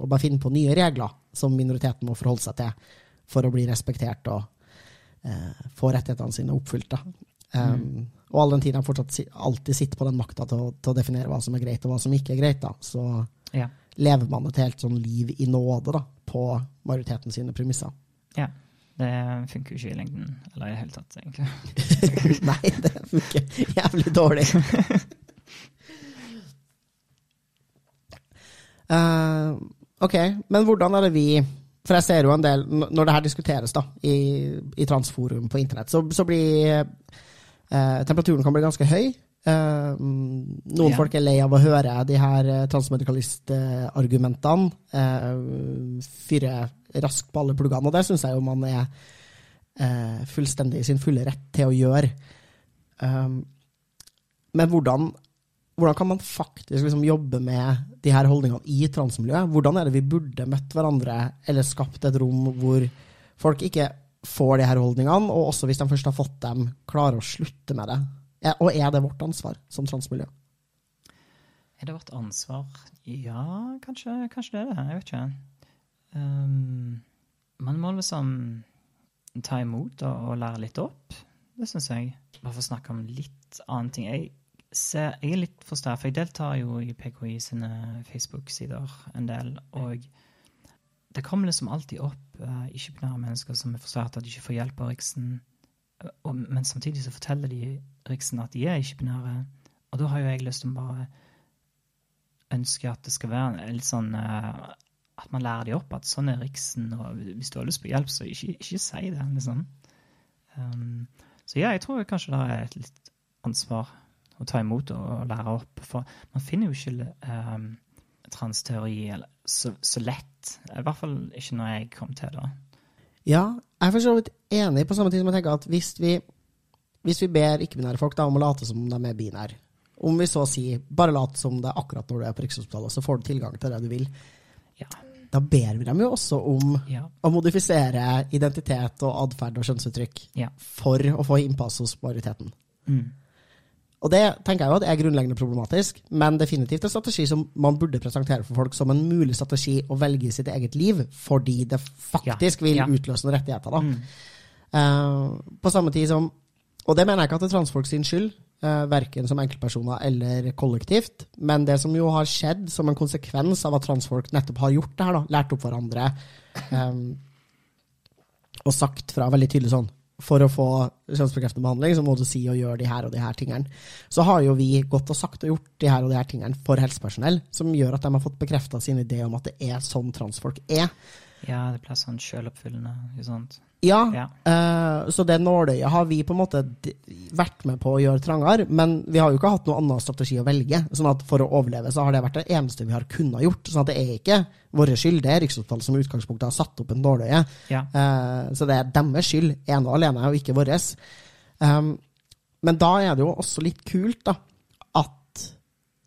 og bare finne på nye regler som minoriteten må forholde seg til for å bli respektert og eh, få rettighetene sine oppfylt. Da. Um, Og all den tid de fortsatt si, alltid sitter på den makta til, til å definere hva som er greit og hva som ikke er greit, da, så Ja. lever man et helt sånn liv i nåde da, på majoriteten sine premisser. ja. Det funker jo ikke i lengden, eller i det hele tatt, egentlig. Nei, det funker jævlig dårlig. uh, ok, men hvordan er det vi For jeg ser jo en del, når det her diskuteres da, i, i transforum på internett, så, så blir uh, temperaturen kan bli ganske høy. Uh, noen Ja. folk er lei av å høre de her transmedikalistargumentene. Uh, fyre raskt på alle pluggene, og det syns jeg jo man er eh, fullstendig i sin fulle rett til å gjøre. Um, men hvordan, hvordan kan man faktisk liksom jobbe med de her holdningene i transmiljøet? Hvordan er det vi burde møtt hverandre, eller skapt et rom hvor folk ikke får de her holdningene, og også hvis de først har fått dem, klarer å slutte med det? Og er det vårt ansvar som transmiljø? Er det vårt ansvar? Ja, kanskje, kanskje det er det. Jeg vet ikke. Um, man må liksom ta imot og, og lære litt opp. Det syns jeg. Bare for å snakke om litt annen ting. Jeg, ser, jeg er litt frustrert, for jeg deltar jo i PKI sine Facebook-sider en del. Og det kommer liksom alltid opp uh, ikke-binære mennesker som er frustrerte at de ikke får hjelp av Riksen. Uh, og, men samtidig så forteller de Riksen at de er ikke-binære. Og da har jo jeg lyst til å bare ønske at det skal være en litt sånn eh, At man lærer de opp at sånn er Riksen, og hvis du har lyst på hjelp, så ikke, ikke si det, liksom. Um, så ja, jeg tror kanskje det er et litt ansvar å ta imot og, lære opp. For man finner jo ikke um, transteori så, så lett. I hvert fall ikke når jeg kom til det. Ja, jeg er for så vidt enig på samme tid som jeg tenker at hvis vi, hvis vi ber ikke-binære folk da, om å late som de er binære, om vi så sier bare lat som det er akkurat når du er på Rikshospitalet, så får du tilgang til det du vil, Ja. da ber vi dem jo også om Ja. å modifisere identitet og atferd og kjønnsuttrykk Ja. for å få innpass hos majoriteten. Mm. Og det tenker jeg jo at er grunnleggende problematisk, men definitivt en strategi som man burde presentere for folk som en mulig strategi å velge i sitt eget liv, fordi det faktisk vil utløse noen rettigheter. da. Mm. Uh, på samme tid som Og det mener jeg ikke at det er transfolk sin skyld, verken som enkeltpersoner eller kollektivt, men det som jo har skjedd som en konsekvens av at transfolk nettopp har gjort det her, da, lært opp hverandre um, og sagt fra veldig tydelig sånn for å få kjønnsbekreftende behandling, så må du si og gjøre de her og de her tingene. Så har jo vi gått og sagt og gjort de her og de her tingene for helsepersonell, som gjør at de har fått bekrefta sin idé om at det er sånn transfolk er. Ja, det blir sånn sjøloppfyllende. Ikke sant? Ja, Ja. eh, så det nåløyet har vi på en måte vært med på å gjøre trangere, men vi har jo ikke hatt noen annen strategi å velge. sånn at For å overleve så har det vært det eneste vi har kunnet gjort. sånn at det er ikke vår skyld, det er Rikshospitalet som i utgangspunktet har satt opp en nåløye. Ja. Eh, så det er deres skyld, ene og alene, og ikke vår. Um, men da er det jo også litt kult da,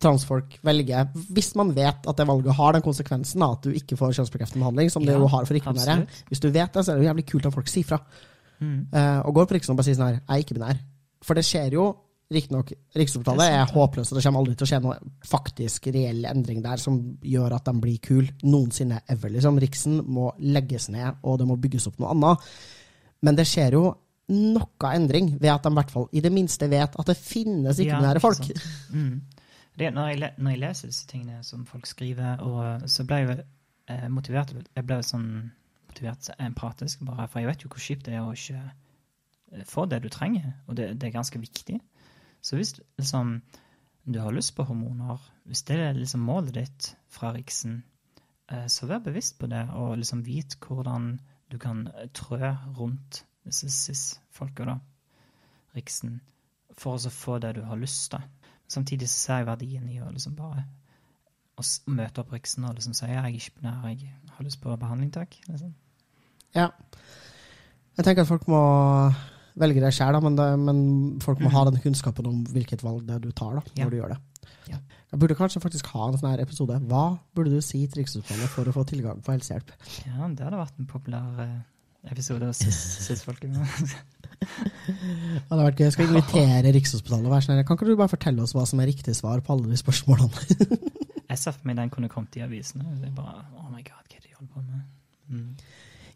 transfolk velger, hvis man vet at det valget har den konsekvensen at du ikke får kjønnsbekreftende behandling, som det Ja, jo har for ikke-binære. Hvis du vet det, så er det jo jævlig kult at folk sier fra. Mm. Uh, og går på Rikshospitalet og bare sier sånn her, jeg er ikke-binær. For det skjer jo, riktignok, Rikshospitalet Det er er håpløst, og det kommer aldri til å skje noe faktisk reell endring der som gjør at de blir kule noensinne ever. Liksom. Riksen må legges ned, og det må bygges opp noe annet. Men det skjer jo noe endring ved at de i hvert fall i det minste vet at det finnes ikke-binære ja, folk. Mm. Det, når, jeg, når jeg leser disse tingene som folk skriver, og så ble jeg eh, motivert Jeg ble sånn motivert empatisk, bare, for jeg vet jo hvor kjipt det er å ikke eh, få det du trenger, og det, det er ganske viktig. Så hvis liksom, du har lyst på hormoner, hvis det er liksom målet ditt fra Riksen, eh, så vær bevisst på det, og liksom vit hvordan du kan eh, trø rundt disse cis-folka, da, Riksen, for å få det du har lyst til. Samtidig så ser jeg verdien i å liksom bare å møte opp Riksen og liksom si jeg er ikke binær, jeg har lyst på behandling, takk. Liksom. Ja. Jeg tenker at folk må velge det sjøl, men, men folk må mm. ha den kunnskapen om hvilket valg det er du tar da, når Ja. du gjør det. Ja. Jeg burde kanskje faktisk ha en sånn her episode. Hva burde du si til Riksutvalget for å få tilgang på helsehjelp? Ja, det hadde vært en populær eh, episode av cis-folket. Det hadde vært gøy. Jeg skal invitere Rikshospitalet Vær sånn. Kan ikke du bare fortelle oss hva som er riktig svar på alle de spørsmålene? jeg ser for meg den kunne kommet i avisene. Det er bare, oh my god, hva er det de holder på med? Mm.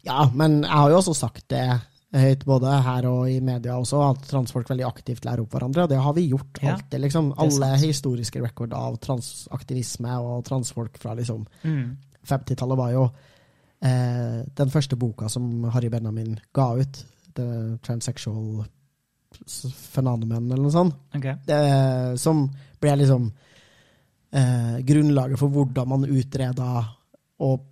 Ja, men jeg har jo også sagt det høyt, både her og i media også, at transfolk veldig aktivt lærer opp hverandre, og det har vi gjort Ja, alltid, liksom. Alle historiske rekord av transaktivisme og transfolk fra liksom Mm. 50-tallet var jo eh, den første boka som Harry Benjamin ga ut, The Transsexual Phenomenon, eller noe sånt, okay. eh, som ble liksom eh, grunnlaget for hvordan man utreda og,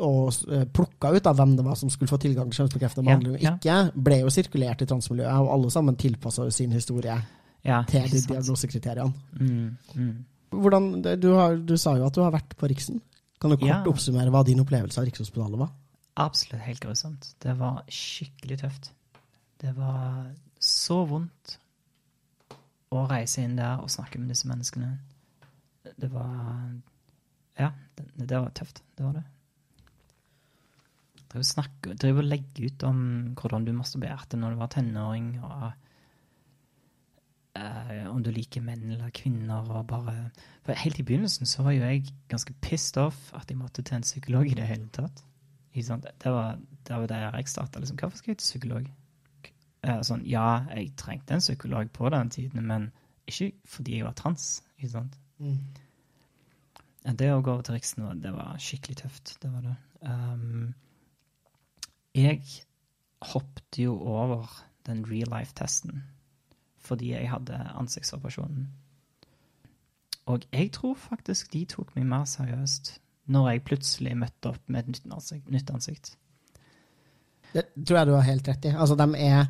og eh, plukka ut av hvem det var som skulle få tilgang til kjønnsbekreftende behandling og ikke, ble jo sirkulert i transmiljøet, og alle sammen tilpassa sin historie Ja, til de diagnosekriteriene. Mm. Mm. Hvordan, du, har, du sa jo at du har vært på Riksen. Kan du kort Ja. oppsummere hva din opplevelse av Rikshospitalet var? Absolutt helt grusomt. Det var skikkelig tøft. Det var så vondt å reise inn der og snakke med disse menneskene. Det var Ja, det, det var tøft. Det var det. Drive og legge ut om hvordan du masturberte når du var tenåring, og eh, om du liker menn eller kvinner, og bare For helt i begynnelsen så var jo jeg ganske pissed off at jeg måtte til en psykolog i det hele tatt. Det var det var der jeg starta. Liksom. Hvorfor skal jeg til psykolog? Uh, sånn, ja, jeg trengte en psykolog på den tiden, men ikke fordi jeg var trans. Ikke sant? Mm. Det å gå over til Riksen, det var skikkelig tøft. Det var det. Um, jeg hoppet jo over den real life-testen fordi jeg hadde ansiktsoperasjonen. Og jeg tror faktisk de tok meg mer seriøst når jeg plutselig møtte opp med et nytt ansikt. Det tror jeg du har helt rett i. Altså, de er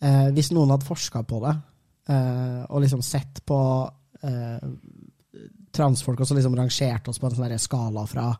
eh, Hvis noen hadde forska på det, eh, og liksom sett på eh, transfolk også liksom rangert oss på en sånn skala fra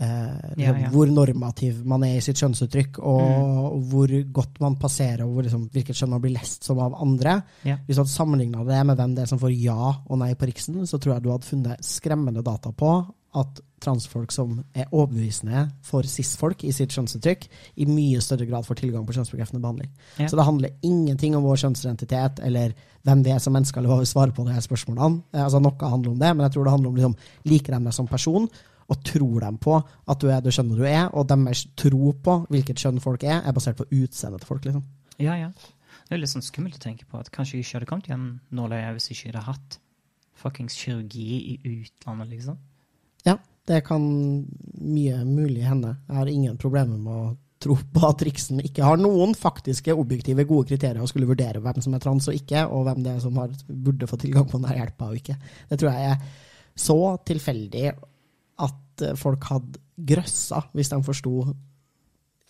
eh, liksom, Ja, ja. hvor normativ man er i sitt kjønnsuttrykk, og hvor godt man passerer, og hvor, liksom, hvilket kjønn man blir lest som av andre. Ja. Hvis du hadde sammenligna det med hvem det er som får ja og nei på Riksen, så tror jeg du hadde funnet skremmende data på at transfolk som er overbevisende for cis-folk i sitt kjønnsuttrykk, i mye større grad får tilgang på kjønnsbekreftende behandling. Ja. Så det handler ingenting om vår kjønnsidentitet eller hvem vi er som mennesker, eller hva vi svarer på de her spørsmålene. Eh, Altså, noe handler om det, men jeg tror det handler om liksom, liker de deg som person, og tror dem på at du er det kjønnet du er, og deres tro på hvilket kjønn folk er, er basert på utseendet til folk. liksom. Ja, ja. Det er litt sånn skummelt å tenke på at kanskje jeg ikke hadde kommet hjem nåløyet hvis jeg ikke hadde hatt fuckings kirurgi i utlandet, liksom. Ja, det kan mye mulig hende. Jeg har ingen problemer med å tro på at Riksen ikke har noen faktiske, objektive, gode kriterier å skulle vurdere hvem som er trans og ikke, og hvem det er som har, burde få tilgang på denne hjelpa og ikke. Det tror jeg er så tilfeldig at eh, folk hadde grøssa hvis de forsto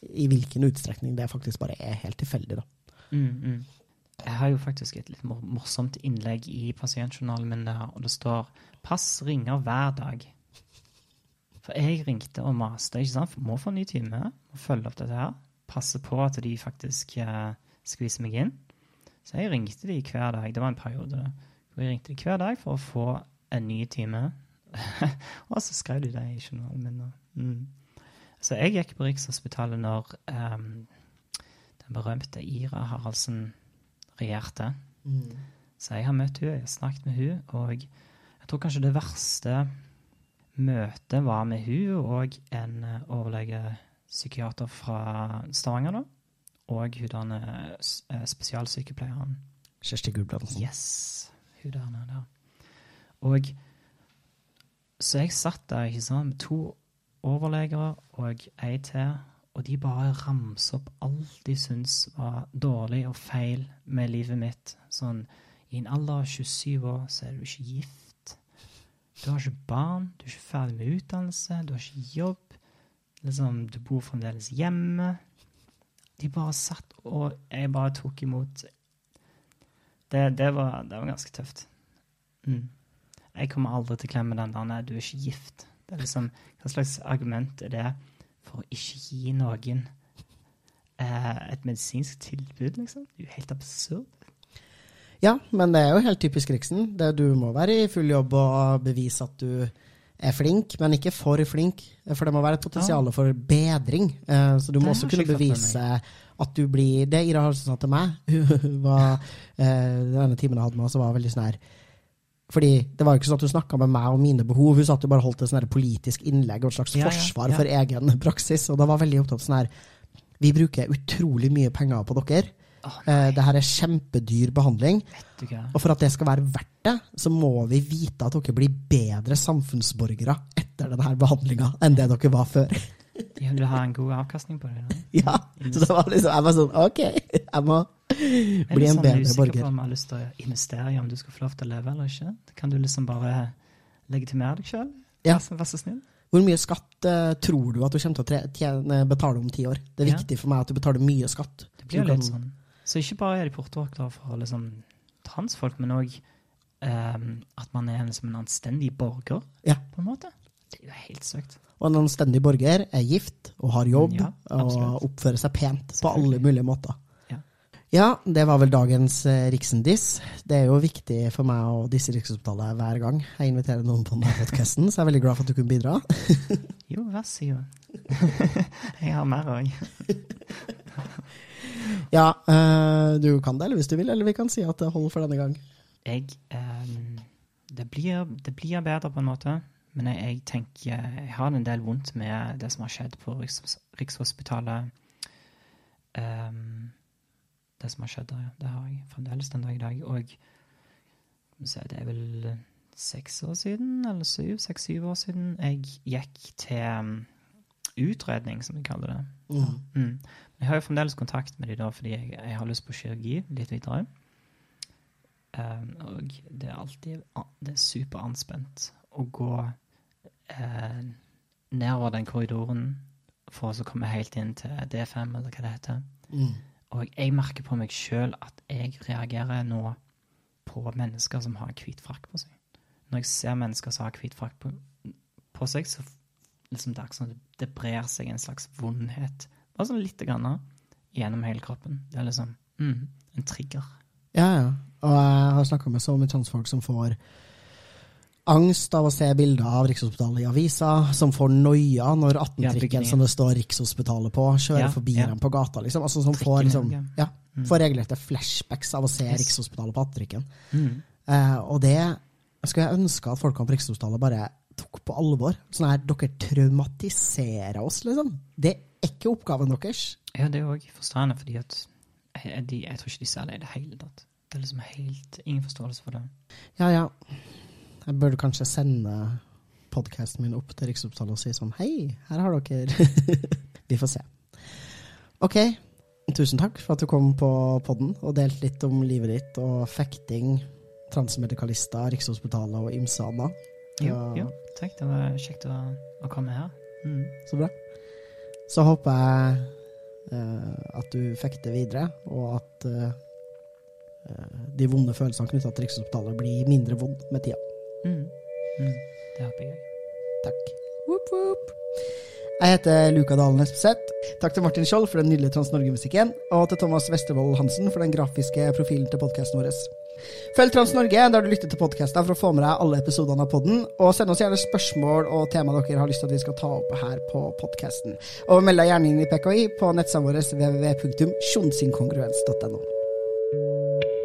i hvilken utstrekning det faktisk bare er helt tilfeldig. da. Mm, mm. Jeg har jo faktisk et litt mor morsomt innlegg i pasientjournalen min der, og det står 'Pass ringer hver dag'. For jeg ringte og maste, ikke sant? Må få en ny time, må følge opp dette her. Passe på at de faktisk eh, skviser meg inn. Så jeg ringte de hver dag. Det var en periode hvor jeg ringte de hver dag for å få en ny time. og så skrev de det i journalen min. og, Mm. Så jeg gikk på Rikshospitalet når um, den berømte Ira Haraldsen regjerte. Så jeg har møtt henne, jeg har snakket med henne, og jeg tror kanskje det verste møtet var med hun og en eh, overlege psykiater fra Stavanger, da. Og hun der eh, spesialsykepleieren. Kjersti Gulbrandsen. Yes, hun der. Og så jeg satt der, ikke sant, med to overleger og ei til, og de bare ramser opp alt de syns var dårlig og feil med livet mitt. Sånn, i en alder av 27 år så er du ikke gift. Du har ikke barn, du er ikke ferdig med utdannelse, du har ikke jobb. Liksom, du bor fremdeles hjemme. De bare satt, og jeg bare tok imot det, det, var, det var ganske tøft. Mm. Jeg kommer aldri til å klemme den der du er ikke gift. Det er liksom, Hva slags argument er det for å ikke gi noen eh, et medisinsk tilbud, liksom? Det er jo helt absurd. Ja, men det er jo helt typisk Riksen. Det du må være i full jobb og bevise at du er flink, men ikke for flink. For det må være et potensial for bedring. Eh, Så du må også kunne bevise at du blir Det Ira Halsen sa til meg, hun var eh, denne timen jeg hadde med henne, var veldig sånn her fordi det var jo ikke sånn at hun snakka med meg om mine behov, hun satt jo bare holdt et sånn politisk innlegg og et slags Ja, ja, forsvar ja. for egen praksis, og da var veldig opptatt sånn her Vi bruker utrolig mye penger på dere. Oh, Eh, det her er kjempedyr behandling. Og for at det skal være verdt det, så må vi vite at dere blir bedre samfunnsborgere etter denne behandlinga enn det dere var før. Jeg vil ha en god avkastning på det. Da. ja, Så det var liksom, jeg var sånn OK, jeg må Er bli en sånn bedre usikker på om jeg har lyst til å investere i om du skal få lov til å leve eller ikke. Kan du liksom bare legitimere deg sjøl? Ja. Vær, så- snill. Hvor mye skatt uh, tror du at du kommer til å tjene, betale om ti år? Det er Ja. viktig for meg at du betaler mye skatt. Det blir Du litt sånn. Så ikke bare er de portvoktere for liksom, transfolk, men òg at man er liksom en anstendig borger, Ja. på en måte. Det er jo helt søkt. Og en anstendig borger er gift og har jobb Ja, og oppfører seg pent på alle mulige måter. Ja. Det var vel dagens eh, Riksen-diss. Det er jo viktig for meg å disse Rikshospitalet hver gang jeg inviterer noen på denne podkasten, så jeg er veldig glad for at du kunne bidra. Jo, vær så god. jeg har mer òg. Ja, eh, du kan det, eller hvis du vil, eller vi kan si at det holder for denne gang. Jeg eh, det, blir, det blir bedre på en måte, men jeg, jeg tenker Jeg har en del vondt med det som har skjedd på Riks, Rikshospitalet. Ehm, det som har skjedd der, ja. Det har jeg fremdeles den dag i dag. Og det er vel seks år siden, eller syv, seks-syv år siden, jeg gikk til ehm, utredning, som vi kaller det. Mm. Mm. Men jeg har jo fremdeles kontakt med de da, fordi jeg, jeg har lyst på kirurgi litt videre. Um, og det er alltid det er superanspent å gå uh, nedover den korridoren for å så komme helt inn til D5, eller hva det heter. Mm. Og jeg merker på meg sjøl at jeg reagerer nå på mennesker som har hvit frakk på seg. når jeg ser mennesker som har hvit frakk på, på seg, så liksom det er sånn, det brer seg en slags vondhet. Bare sånn lite grann gjennom hele kroppen. Det er liksom mm, en trigger. Ja, ja. Og jeg har snakka med så mye transfolk som får angst av å se bilder av Rikshospitalet i avisa, som får noia når 18-trikken som det står Rikshospitalet på, kjører Ja, forbi ja. dem på gata. liksom. Altså Som får liksom, ja. Mm. får regelrette flashbacks av å se Yes. Rikshospitalet på 18-trikken. Mm. Eh, og det skulle jeg ønske at folkene på Rikshospitalet bare tok på alvor. Sånn her, Dere traumatiserer oss, liksom. Det er ikke oppgaven deres. Ja, det er òg forstående, fordi at jeg, de, jeg tror ikke de ser det i det hele tatt. Det er liksom helt ingen forståelse for det. Ja, ja. Jeg burde kanskje sende podkasten min opp til Rikshospitalet og si sånn Hei, her har dere Vi får se. Ok. Tusen takk for at du kom på podden og delte litt om livet ditt og fekting, transmedikalister, Rikshospitalet og annet. Jo, Ja. jo, takk. Det var kjekt å, å komme her. Mm. Så bra. Så håper jeg uh, at du fekter videre, og at eh, de vonde følelsene knytta til Rikshospitalet blir mindre vond med tida. Mm. Mm. Det håper jeg. Takk. Woop, woop. Jeg heter Luka Dalen Espeseth. Takk til Martin Skjold for den nydelige Trans-Norge-musikken, og til Thomas Westervold Hansen for den grafiske profilen til podkasten vår. Følg Trans-Norge der du lytter til podkaster for å få med deg alle episodene av podden, og send oss gjerne spørsmål og tema dere har lyst til at vi skal ta opp her på podkasten. Og meld deg gjerne inn i PKI på nettsidene våre www.sjonsinkongruens.no.